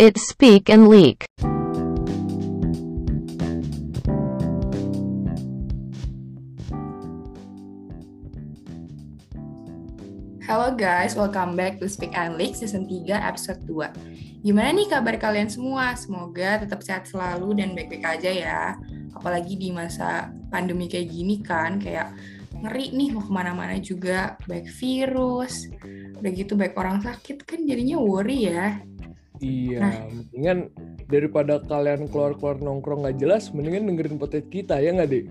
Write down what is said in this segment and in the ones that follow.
It's Speak and Leak. Halo guys, welcome back to Speak and Leak Season 3 episode 2. Gimana nih kabar kalian semua? Semoga tetap sehat selalu dan baik-baik aja ya. Apalagi di masa pandemi kayak gini kan, kayak ngeri nih mau ke mana-mana juga. Baik virus, udah gitu baik orang sakit kan jadinya worry ya. Iya, Nah. mendingan daripada kalian keluar-keluar nongkrong nggak jelas, mendingan dengerin podcast kita ya nggak deh?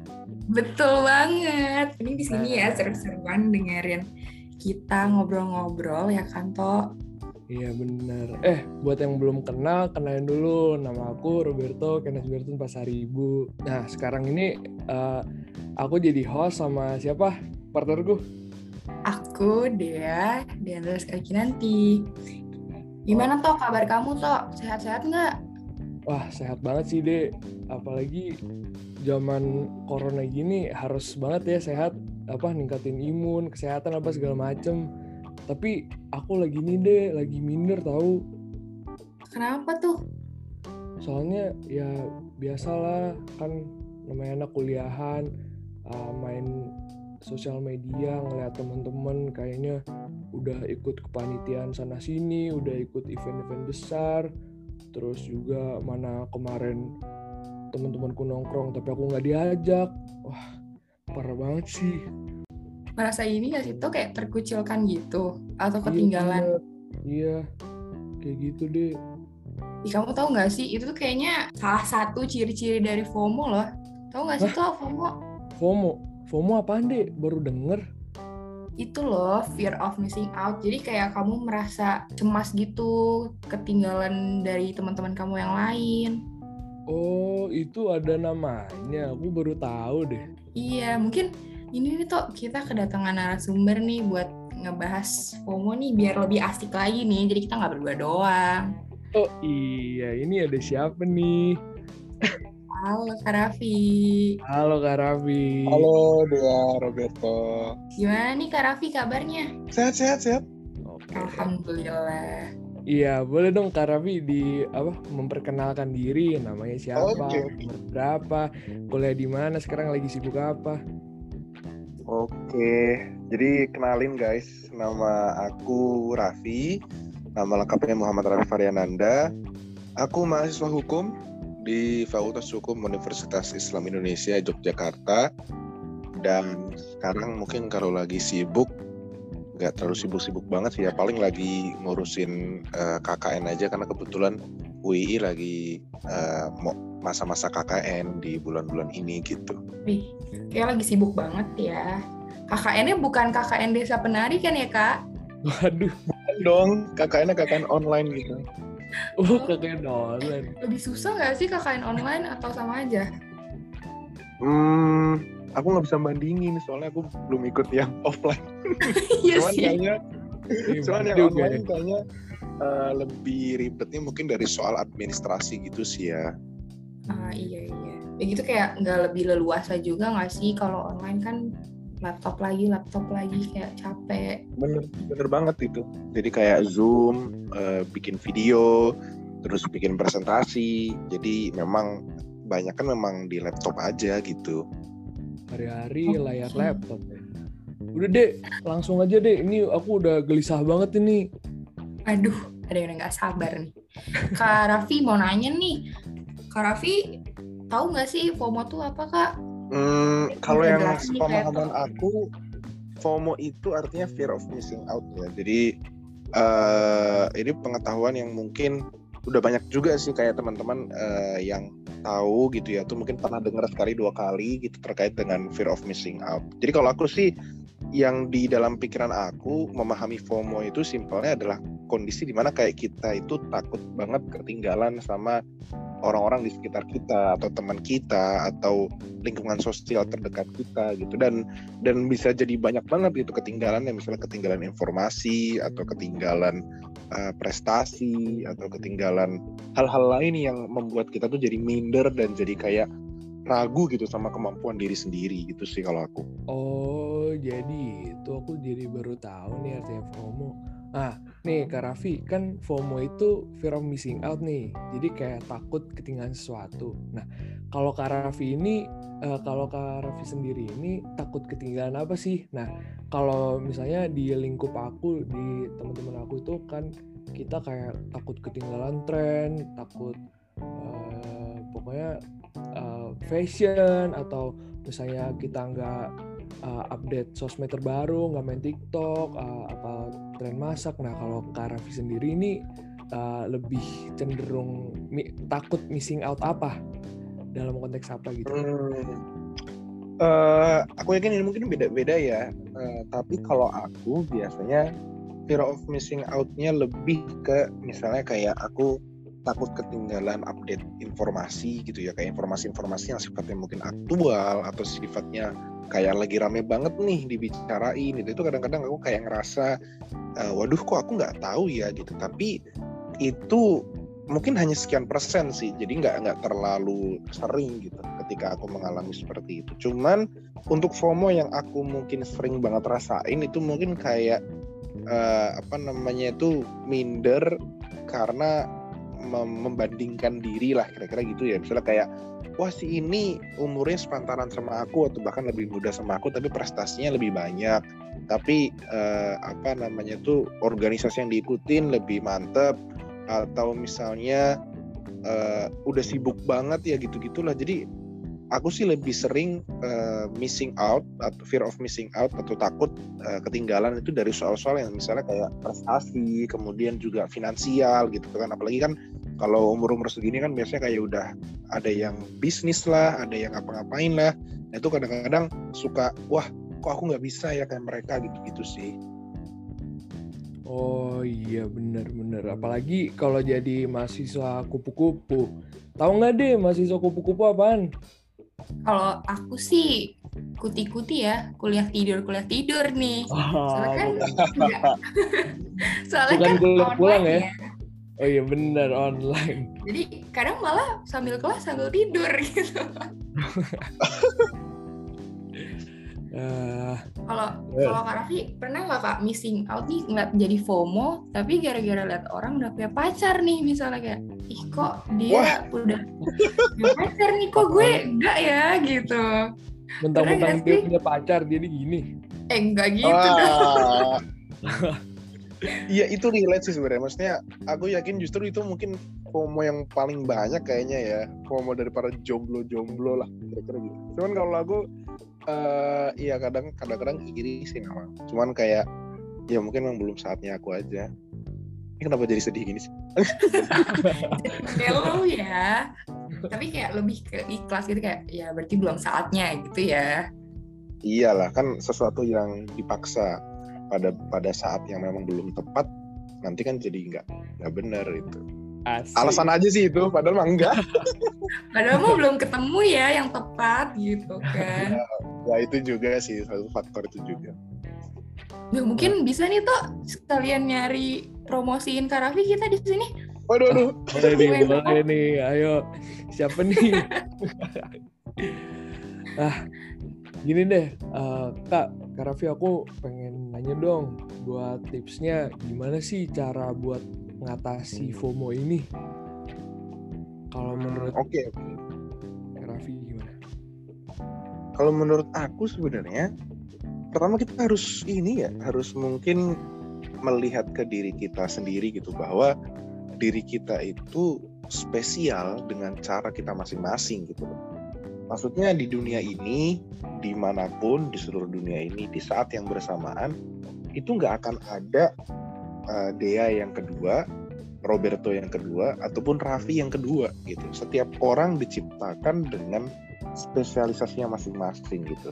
Betul banget. Ini di sini ya seru-seruan dengerin kita ngobrol-ngobrol ya kan, Toh? Iya bener. Eh, buat yang belum kenal, kenalin dulu. Nama aku Roberto Kenneth Bertun Pasaribu. Nah, sekarang ini eh, aku jadi host sama siapa? Partnerku. Aku Dea, Dea sekali nanti. Gimana toh kabar kamu toh? Sehat-sehat nggak? Wah, sehat banget sih, Dek. Apalagi zaman corona gini harus banget ya sehat. Apa, ningkatin imun, kesehatan, apa segala macem. Tapi aku lagi nih, Dek. Lagi minder tahu. Kenapa tuh? soalnya ya biasalah kan namanya anak kuliahan uh, main sosial media ngeliat teman-teman kayaknya udah ikut kepanitiaan sana sini udah ikut event-event besar terus juga mana kemarin teman-temanku nongkrong tapi aku nggak diajak wah parah banget sih Merasa ini sih tuh kayak terkucilkan gitu? Atau Iya, ketinggalan? bener. iya kayak gitu deh Ih, kamu tahu nggak sih? Itu tuh kayaknya salah satu ciri-ciri dari FOMO loh. Tahu nggak sih tuh FOMO? FOMO FOMO apaan deh baru denger Itu loh, fear of missing out. Jadi kayak kamu merasa cemas gitu, ketinggalan dari teman-teman kamu yang lain. Oh, itu ada namanya. Aku baru tahu deh. Iya, mungkin ini nih tuh kita kedatangan narasumber nih buat ngebahas FOMO nih biar lebih asik lagi nih. Jadi kita nggak berdua doang. Oh iya, ini ada siapa nih? Halo Kak Raffi. Halo Kak Raffi. Halo Dea Roberto. Gimana nih Kak Raffi kabarnya? Sehat sehat sehat. Oke. Alhamdulillah. Iya, boleh dong Kak Raffi di apa memperkenalkan diri, namanya siapa, umur berapa, kuliah di mana, sekarang lagi sibuk apa? Oke, jadi kenalin guys, nama aku Raffi, nama lengkapnya Muhammad Raffi Faryananda. Aku mahasiswa hukum di Fakultas Hukum Universitas Islam Indonesia Yogyakarta. Dan sekarang mungkin kalau lagi sibuk, nggak terlalu sibuk-sibuk banget sih ya, paling lagi ngurusin eh, KKN aja karena kebetulan UII lagi mau masa-masa KKN di bulan-bulan ini gitu. Wih, kayak lagi sibuk banget ya. KKN-nya bukan KKN Desa Penari kan ya Kak? Waduh, dong KKN-nya KKN online gitu oh kakek Nolan. Lebih susah nggak sih KKN online atau sama aja? hmm aku nggak bisa bandingin soalnya aku belum ikut yang offline Iya cuman sih. kayaknya Iya, cuman yang online ya. kayaknya eh, lebih ribetnya mungkin dari soal administrasi gitu sih ya Ah iya iya. Ya gitu kayak nggak lebih leluasa juga nggak sih kalau online kan laptop lagi laptop lagi kayak capek. bener bener banget itu jadi kayak zoom eh, bikin video terus bikin presentasi jadi memang banyak kan memang di laptop aja gitu Hari-hari Oke. layar laptop ya. Udah deh, langsung aja deh. Ini aku udah gelisah banget ini. Aduh, ada yang nggak sabar nih. Kak Raffi mau nanya nih. Kak Raffi tahu nggak sih FOMO tuh apa kak? Hmm, kalau yang pemahaman aku, FOMO itu artinya fear of missing out ya. Jadi eh ini pengetahuan yang mungkin udah banyak juga sih kayak teman-teman eh, yang tahu gitu ya, tuh mungkin pernah dengar sekali dua kali gitu terkait dengan fear of missing out. Jadi kalau aku sih yang di dalam pikiran aku memahami FOMO itu simpelnya adalah kondisi di mana kayak kita itu takut banget ketinggalan sama orang-orang di sekitar kita atau teman kita atau lingkungan sosial terdekat kita gitu dan dan bisa jadi banyak banget gitu ketinggalan ya misalnya ketinggalan informasi atau ketinggalan uh, prestasi atau ketinggalan hal-hal lain yang membuat kita tuh jadi minder dan jadi kayak ragu gitu sama kemampuan diri sendiri gitu sih kalau aku. Oh, jadi itu aku jadi baru tahu nih artinya FOMO. Ah, nih Kak Raffi kan FOMO itu fear of missing out nih. Jadi kayak takut ketinggalan sesuatu. Nah kalau Kak Raffi ini uh, kalau Kak Raffi sendiri ini takut ketinggalan apa sih? Nah kalau misalnya di lingkup aku di teman-teman aku itu kan kita kayak takut ketinggalan tren takut uh, pokoknya uh, fashion atau misalnya kita nggak uh, update sosmed terbaru, nggak main TikTok, uh, apa tren masak. Nah kalau Kak Raffi sendiri ini uh, lebih cenderung mi takut missing out apa dalam konteks apa gitu? Hmm. Uh, aku yakin ini mungkin beda-beda ya. Uh, tapi kalau aku biasanya fear of missing out-nya lebih ke misalnya kayak aku takut ketinggalan update informasi gitu ya kayak informasi-informasi yang sifatnya mungkin aktual atau sifatnya kayak lagi rame banget nih dibicarain gitu. Itu kadang-kadang aku kayak ngerasa uh, waduh kok aku nggak tahu ya gitu. Tapi itu mungkin hanya sekian persen sih. Jadi nggak nggak terlalu sering gitu ketika aku mengalami seperti itu. Cuman untuk FOMO yang aku mungkin sering banget rasain itu mungkin kayak uh, apa namanya itu minder karena membandingkan diri lah kira-kira gitu ya. Misalnya kayak wah si ini umurnya sepantaran sama aku atau bahkan lebih muda sama aku tapi prestasinya lebih banyak. Tapi eh, apa namanya tuh organisasi yang diikutin lebih mantep atau misalnya eh, udah sibuk banget ya gitu gitulah jadi aku sih lebih sering uh, missing out atau fear of missing out atau takut uh, ketinggalan itu dari soal-soal yang misalnya kayak prestasi, kemudian juga finansial gitu kan. Apalagi kan kalau umur-umur segini kan biasanya kayak udah ada yang bisnis lah, ada yang apa-ngapain lah. Nah, itu kadang-kadang suka wah kok aku nggak bisa ya kayak mereka gitu-gitu sih. Oh iya bener-bener apalagi kalau jadi mahasiswa kupu-kupu tahu nggak deh mahasiswa kupu-kupu apaan? Kalau aku sih kuti-kuti ya, kuliah tidur kuliah tidur nih. Soalnya kan soalnya Bukan kan kuliah pulang ya. ya. Oh iya benar online. Jadi kadang malah sambil kelas sambil tidur gitu. Uh, kalau uh, kalau Kak Raffi pernah nggak Kak missing out nih nggak jadi FOMO tapi gara-gara lihat orang udah punya pacar nih misalnya kayak ih kok dia Wah. udah punya pacar nih kok gue enggak ya gitu. Mentang-mentang dia punya pacar jadi gini. Eh enggak gitu dong. Iya itu relate sih sebenarnya. Maksudnya aku yakin justru itu mungkin FOMO yang paling banyak kayaknya ya. FOMO dari para jomblo-jomblo lah kira-kira gitu. Cuman kalau aku uh, iya kadang kadang-kadang iri sih memang. Cuman kayak ya mungkin memang belum saatnya aku aja. Ini kenapa jadi sedih gini sih? Hello ya. Tapi kayak lebih ke ikhlas gitu kayak ya berarti belum saatnya gitu ya. Iyalah kan sesuatu yang dipaksa pada pada saat yang memang belum tepat nanti kan jadi nggak nggak benar itu Asik. alasan aja sih itu padahal mah enggak padahal mau belum ketemu ya yang tepat gitu kan ya, ya itu juga sih satu faktor itu juga Ya, mungkin bisa nih tuh sekalian nyari promosiin Karafi kita di sini. Waduh, waduh. Boleh nih, boleh nih. Ayo, siapa nih? ah, gini deh, uh, Kak, Raffi aku pengen nanya dong buat tipsnya gimana sih cara buat mengatasi FOMO ini? Kalau menurut Oke, okay. Kak Raffi gimana? Kalau menurut aku sebenarnya pertama kita harus ini ya, harus mungkin melihat ke diri kita sendiri gitu bahwa diri kita itu spesial dengan cara kita masing-masing gitu loh Maksudnya di dunia ini, di mana pun di seluruh dunia ini, di saat yang bersamaan, itu nggak akan ada uh, Dea yang kedua, Roberto yang kedua, ataupun Raffi yang kedua gitu. Setiap orang diciptakan dengan spesialisasinya masing-masing gitu.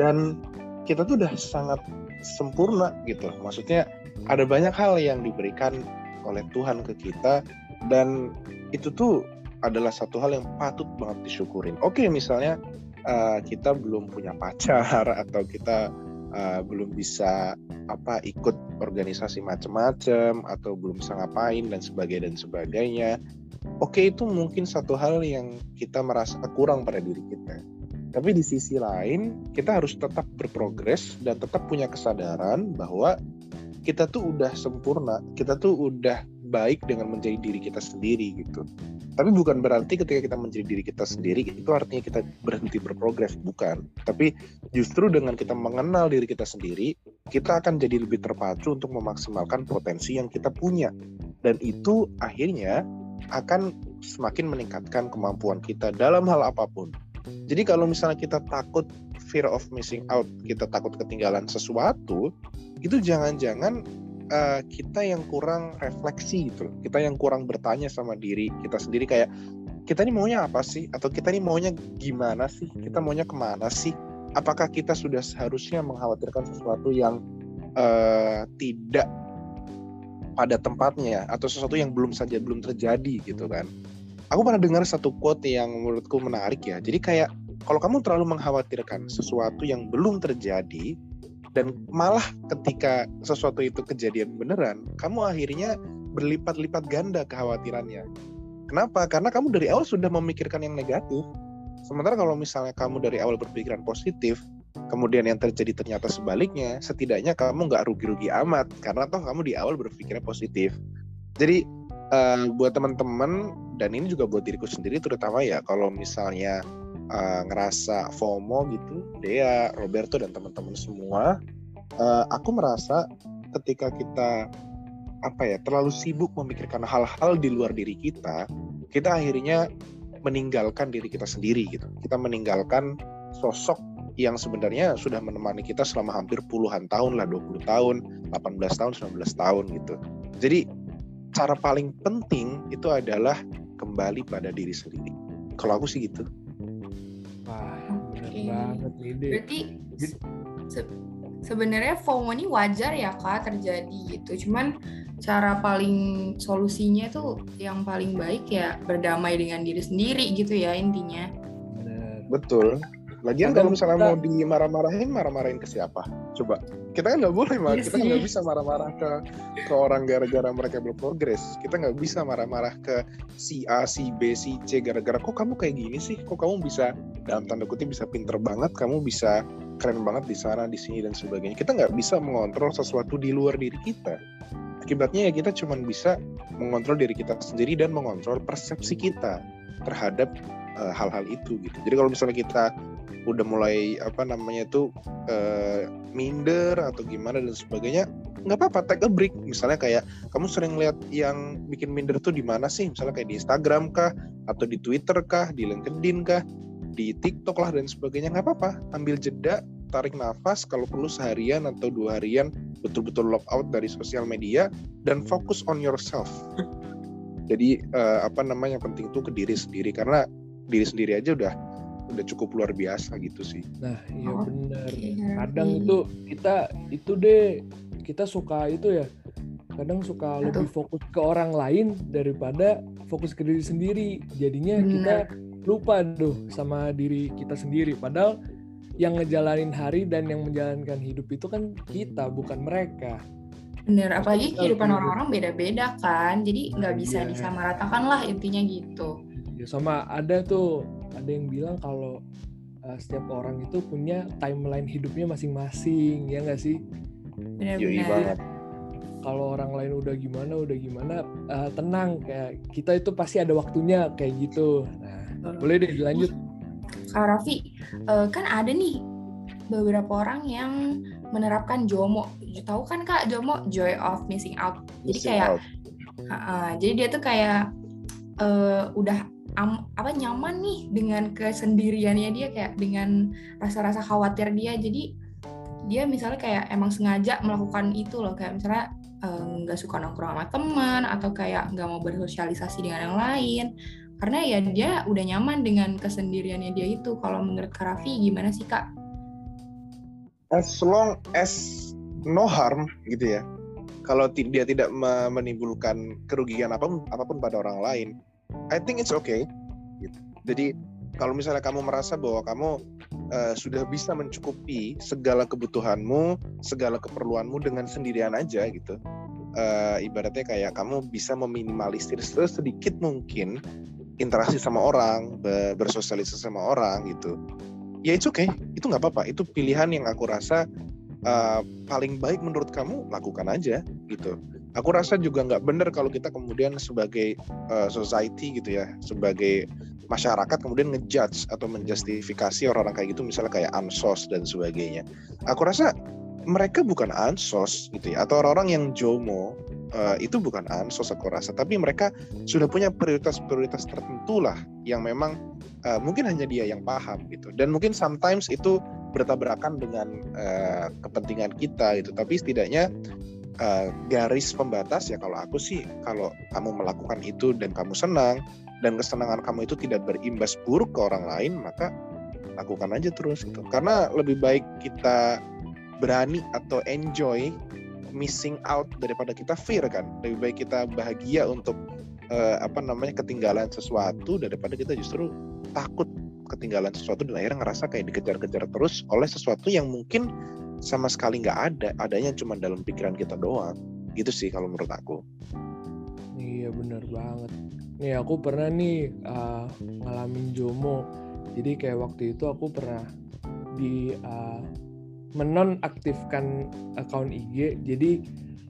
Dan kita tuh udah sangat sempurna gitu. Maksudnya ada banyak hal yang diberikan oleh Tuhan ke kita dan itu tuh adalah satu hal yang patut banget disyukurin. Oke, misalnya uh, kita belum punya pacar atau kita uh, belum bisa apa ikut organisasi macam-macam atau belum bisa ngapain dan sebagainya dan sebagainya. Oke, itu mungkin satu hal yang kita merasa kurang pada diri kita. Tapi di sisi lain, kita harus tetap berprogres dan tetap punya kesadaran bahwa kita tuh udah sempurna, kita tuh udah baik dengan menjadi diri kita sendiri gitu. Tapi bukan berarti ketika kita menjadi diri kita sendiri itu artinya kita berhenti berprogres, bukan. Tapi justru dengan kita mengenal diri kita sendiri, kita akan jadi lebih terpacu untuk memaksimalkan potensi yang kita punya. Dan itu akhirnya akan semakin meningkatkan kemampuan kita dalam hal apa pun. Jadi kalau misalnya kita takut fear of missing out, kita takut ketinggalan sesuatu, itu jangan-jangan uh, kita yang kurang refleksi gitu Kita yang kurang bertanya sama diri kita sendiri kayak kita ini maunya apa sih? Atau kita ini maunya gimana sih? Kita maunya ke mana sih? Apakah kita sudah seharusnya mengkhawatirkan sesuatu yang uh, tidak pada tempatnya atau sesuatu yang belum saja belum terjadi gitu kan? Aku pernah dengar satu quote yang menurutku menarik ya. Jadi kayak kalau kamu terlalu mengkhawatirkan sesuatu yang belum terjadi, dan malah ketika sesuatu itu kejadian beneran kamu akhirnya berlipat-lipat ganda kekhawatirannya. Kenapa? Karena kamu dari awal sudah memikirkan yang negatif. Sementara kalau misalnya kamu dari awal berpikiran positif kemudian yang terjadi ternyata sebaliknya setidaknya kamu nggak rugi-rugi amat karena toh kamu di awal berpikirnya positif. Jadi uh, buat teman-teman dan ini juga buat diriku sendiri terutama ya kalau misalnya uh, ngerasa FOMO gitu, Dea, Roberto dan teman-teman semua, uh, aku merasa ketika kita apa ya terlalu sibuk memikirkan hal-hal di luar diri kita, kita akhirnya meninggalkan diri kita sendiri gitu. Kita meninggalkan sosok yang sebenarnya sudah menemani kita selama hampir puluhan tahun lah, 20 tahun, 18 tahun, 19 tahun gitu. Jadi cara paling penting itu adalah kembali pada diri sendiri. Kalau aku sih gitu banget ide. Berarti se sebenarnya FOMO ini wajar ya kak terjadi gitu. Cuman cara paling solusinya tuh yang paling baik ya berdamai dengan diri sendiri gitu ya intinya. Betul. Lagian kalau misalnya kita... mau dimarah-marahin, marah-marahin ke siapa? Coba. Kita kan nggak boleh, mah. Iya kita nggak bisa marah-marah ke ke orang gara-gara mereka belum progres. Kita nggak bisa marah-marah ke si A, si B, si C gara-gara kok kamu kayak gini sih? Kok kamu bisa dalam tanda kutip bisa pinter banget, kamu bisa keren banget di sana, di sini dan sebagainya. Kita nggak bisa mengontrol sesuatu di luar diri kita. Akibatnya ya kita cuma bisa mengontrol diri kita sendiri dan mengontrol persepsi kita terhadap eh, hal-hal uh, itu gitu. Jadi kalau misalnya kita udah mulai apa namanya itu uh, minder atau gimana dan sebagainya nggak apa-apa take a break. Misalnya kayak kamu sering lihat yang bikin minder tuh di mana sih? Misalnya kayak di Instagram kah atau di Twitter kah di LinkedIn kah di TikTok lah dan sebagainya. Nggak apa-apa ambil jeda tarik nafas kalau perlu seharian atau dua harian betul-betul lock out dari sosial media dan fokus on yourself. Jadi uh, apa namanya penting tuh ke diri sendiri. Karena diri sendiri aja udah udah cukup luar biasa gitu sih. Nah, iya oh, benar. Kadang itu kita itu deh kita suka itu ya. Kadang suka Aduh. lebih fokus ke orang lain daripada fokus ke diri sendiri. Jadinya bener. kita lupa tuh sama diri kita sendiri. Padahal yang ngejalanin hari dan yang menjalankan hidup itu kan kita, bukan mereka. Bener, apalagi kehidupan orang-orang beda-beda kan. Jadi nggak bisa iya. disamaratakan lah intinya gitu. Ya, sama ada tuh ada yang bilang kalau uh, setiap orang itu punya timeline hidupnya masing-masing ya nggak sih? Benar-benar kalau orang lain udah gimana udah gimana uh, tenang kayak kita itu pasti ada waktunya kayak gitu. Nah boleh deh dilanjut. Kak Raffi uh, kan ada nih beberapa orang yang menerapkan JOMO. Tahu kan kak JOMO? Joy of missing out. Jadi kayak Uh, uh, jadi dia tuh kayak uh, udah am, apa nyaman nih dengan kesendiriannya dia kayak dengan rasa-rasa khawatir dia. Jadi dia misalnya kayak emang sengaja melakukan itu loh. Kayak misalnya nggak uh, suka nongkrong sama teman atau kayak nggak mau bersosialisasi dengan yang lain. Karena ya dia udah nyaman dengan kesendiriannya dia itu. Kalau menurut Kak Raffi gimana sih kak? As long as no harm gitu ya. Kalau dia tidak menimbulkan kerugian apa pun apa pun pada orang lain I think it's okay. Gitu. Jadi kalau misalnya kamu merasa bahwa kamu uh, sudah bisa mencukupi segala kebutuhanmu, segala keperluanmu dengan sendirian aja gitu. Uh, ibaratnya kayak kamu bisa meminimalisir sedikit mungkin interaksi sama orang, bersosialisasi sama orang gitu. Ya itu okay, itu nggak apa-apa. Itu pilihan yang aku rasa uh, paling baik menurut kamu lakukan aja gitu aku rasa juga nggak benar kalau kita kemudian sebagai uh, society gitu ya sebagai masyarakat kemudian ngejudge atau menjustifikasi orang-orang kayak gitu misalnya kayak ansos dan sebagainya. Aku rasa mereka bukan ansos gitu ya atau orang-orang yang jomo uh, itu bukan ansos aku rasa. Tapi mereka sudah punya prioritas-prioritas tertentu lah yang memang uh, mungkin hanya dia yang paham gitu. Dan mungkin sometimes itu bertabrakan dengan uh, kepentingan kita gitu. Tapi setidaknya uh, garis pembatas ya kalau aku sih kalau kamu melakukan itu dan kamu senang dan kesenangan kamu itu tidak berimbas buruk ke orang lain maka lakukan aja terus gitu. Karena lebih baik kita berani atau enjoy missing out daripada kita fear kan. Lebih baik kita bahagia untuk uh, apa namanya ketinggalan sesuatu daripada kita justru takut ketinggalan sesuatu dan akhirnya ngerasa kayak dikejar-kejar terus oleh sesuatu yang mungkin sama sekali nggak ada. Adanya cuma dalam pikiran kita doang. Gitu sih kalau menurut aku. Iya bener banget. Nih aku pernah nih uh, ngalamin jomo. Jadi kayak waktu itu aku pernah di uh, menonaktifkan akun IG jadi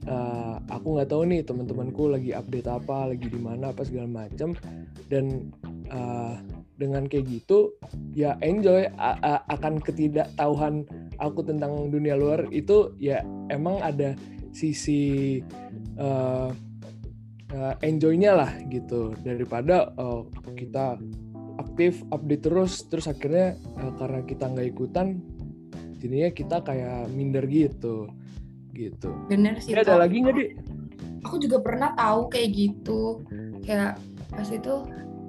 uh, aku nggak tahu nih teman-temanku lagi update apa lagi di mana apa segala macam dan uh, dengan kayak gitu ya enjoy a a akan ketidaktahuan aku tentang dunia luar itu ya emang ada sisi uh, uh, enjoynya lah gitu. Daripada uh, kita aktif update terus terus akhirnya uh, karena kita nggak ikutan jadinya kita kayak minder gitu gitu. Bener sih ada lagi nggak deh aku juga pernah tahu kayak gitu. Kayak pas itu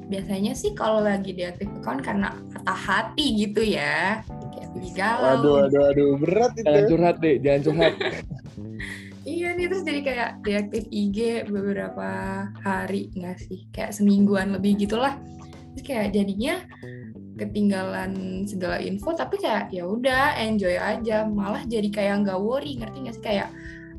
biasanya sih kalau lagi diaktif account karena patah hati gitu ya. Kayak lagi galau. Aduh aduh aduh berat itu jangan curhat deh jangan curhat. Iya nih terus jadi kayak diaktif IG beberapa hari nggak sih? Kayak semingguan lebih gitulah. Terus kayak jadinya ketinggalan segala info tapi kayak ya udah enjoy aja. Malah jadi kayak nggak worry ngerti nggak sih? Kayak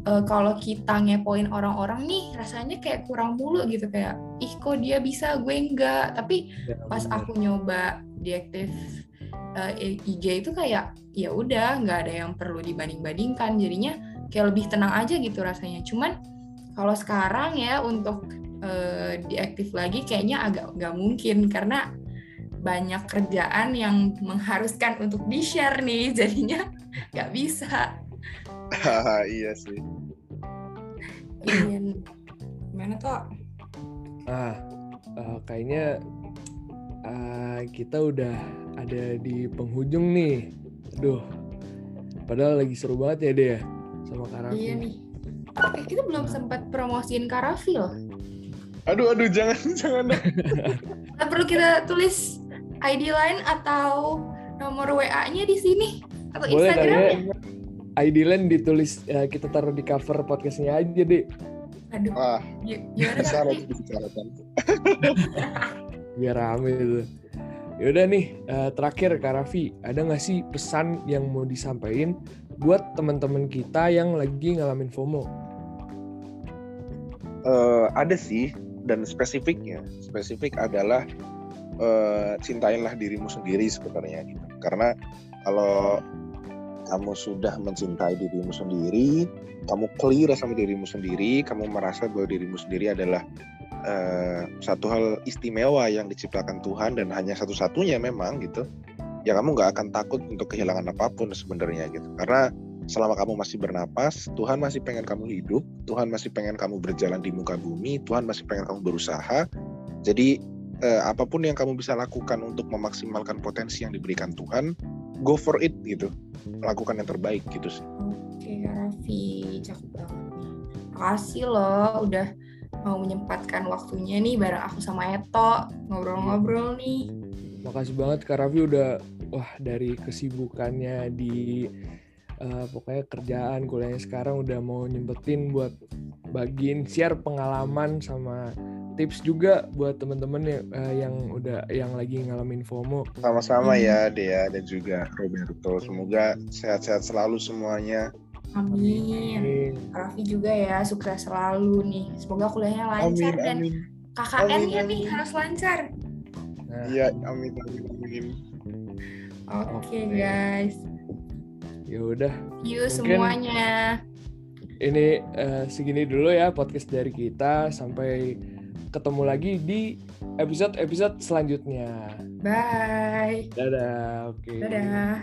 uh, kalau kita ngepoin orang-orang nih rasanya kayak kurang mulu gitu kayak ih kok dia bisa? Gue enggak. Tapi ya, pas bener. aku nyoba diaktif uh, eh, IG itu kayak ya udah nggak ada yang perlu dibanding-bandingkan. Jadinya kayak lebih tenang aja gitu rasanya. Cuman kalau sekarang ya untuk uh, diaktif lagi kayaknya agak nggak mungkin karena banyak kerjaan yang mengharuskan untuk di share nih jadinya nggak bisa iya sih. Iya. Gimana toh? Ah, uh, kayaknya uh, kita udah ada di penghujung nih. Aduh, padahal lagi seru banget ya deh ya sama Karafi. Iya nih. Eh, kita belum sempat promosiin Karafi loh. Aduh, aduh, jangan, jangan. Nah, perlu kita tulis ID line atau nomor WA-nya di sini atau Instagramnya? ID Land ditulis ya, kita taruh di cover podcastnya aja deh. Aduh. Wah. Gimana syarat Biar rame itu. Yaudah nih, uh, terakhir Kak Raffi, ada nggak sih pesan yang mau disampaikan buat teman-teman kita yang lagi ngalamin FOMO? Uh, ada sih, dan spesifiknya, spesifik adalah uh, cintailah dirimu sendiri sebenarnya gitu. Karena kalau kamu sudah mencintai dirimu sendiri, kamu clear sama dirimu sendiri, kamu merasa bahwa dirimu sendiri adalah uh, satu hal istimewa yang diciptakan Tuhan dan hanya satu-satunya memang gitu, ya kamu nggak akan takut untuk kehilangan apa pun sebenarnya gitu. Karena selama kamu masih bernapas, Tuhan masih pengen kamu hidup, Tuhan masih pengen kamu berjalan di muka bumi, Tuhan masih pengen kamu berusaha. Jadi eh, apa pun yang kamu bisa lakukan untuk memaksimalkan potensi yang diberikan Tuhan, go for it gitu. Lakukan yang terbaik gitu sih. Oke Raffi cakep banget makasih loh udah mau menyempatkan waktunya nih bareng aku sama Eto. Ngobrol-ngobrol nih. Makasih banget Kak Raffi udah wah dari kesibukannya di uh, pokoknya kerjaan kuliahnya sekarang udah mau nyempetin buat bagiin share pengalaman sama tips juga buat teman-teman yang, uh, yang udah yang lagi ngalamin FOMO. Sama-sama ya Dea dan juga Roberto. Semoga sehat-sehat selalu semuanya. Amin. Raffi juga ya sukses selalu nih. Semoga kuliahnya lancar amin, dan amin. KKN-nya nih harus lancar. Iya, nah. amin amin amin. Oke okay, guys. Ya udah, Yuk Mungkin- semuanya. ini eh, segini dulu ya podcast dari kita. Sampai ketemu lagi di episode-episode selanjutnya. Bye. Dadah. Oke. Dadah.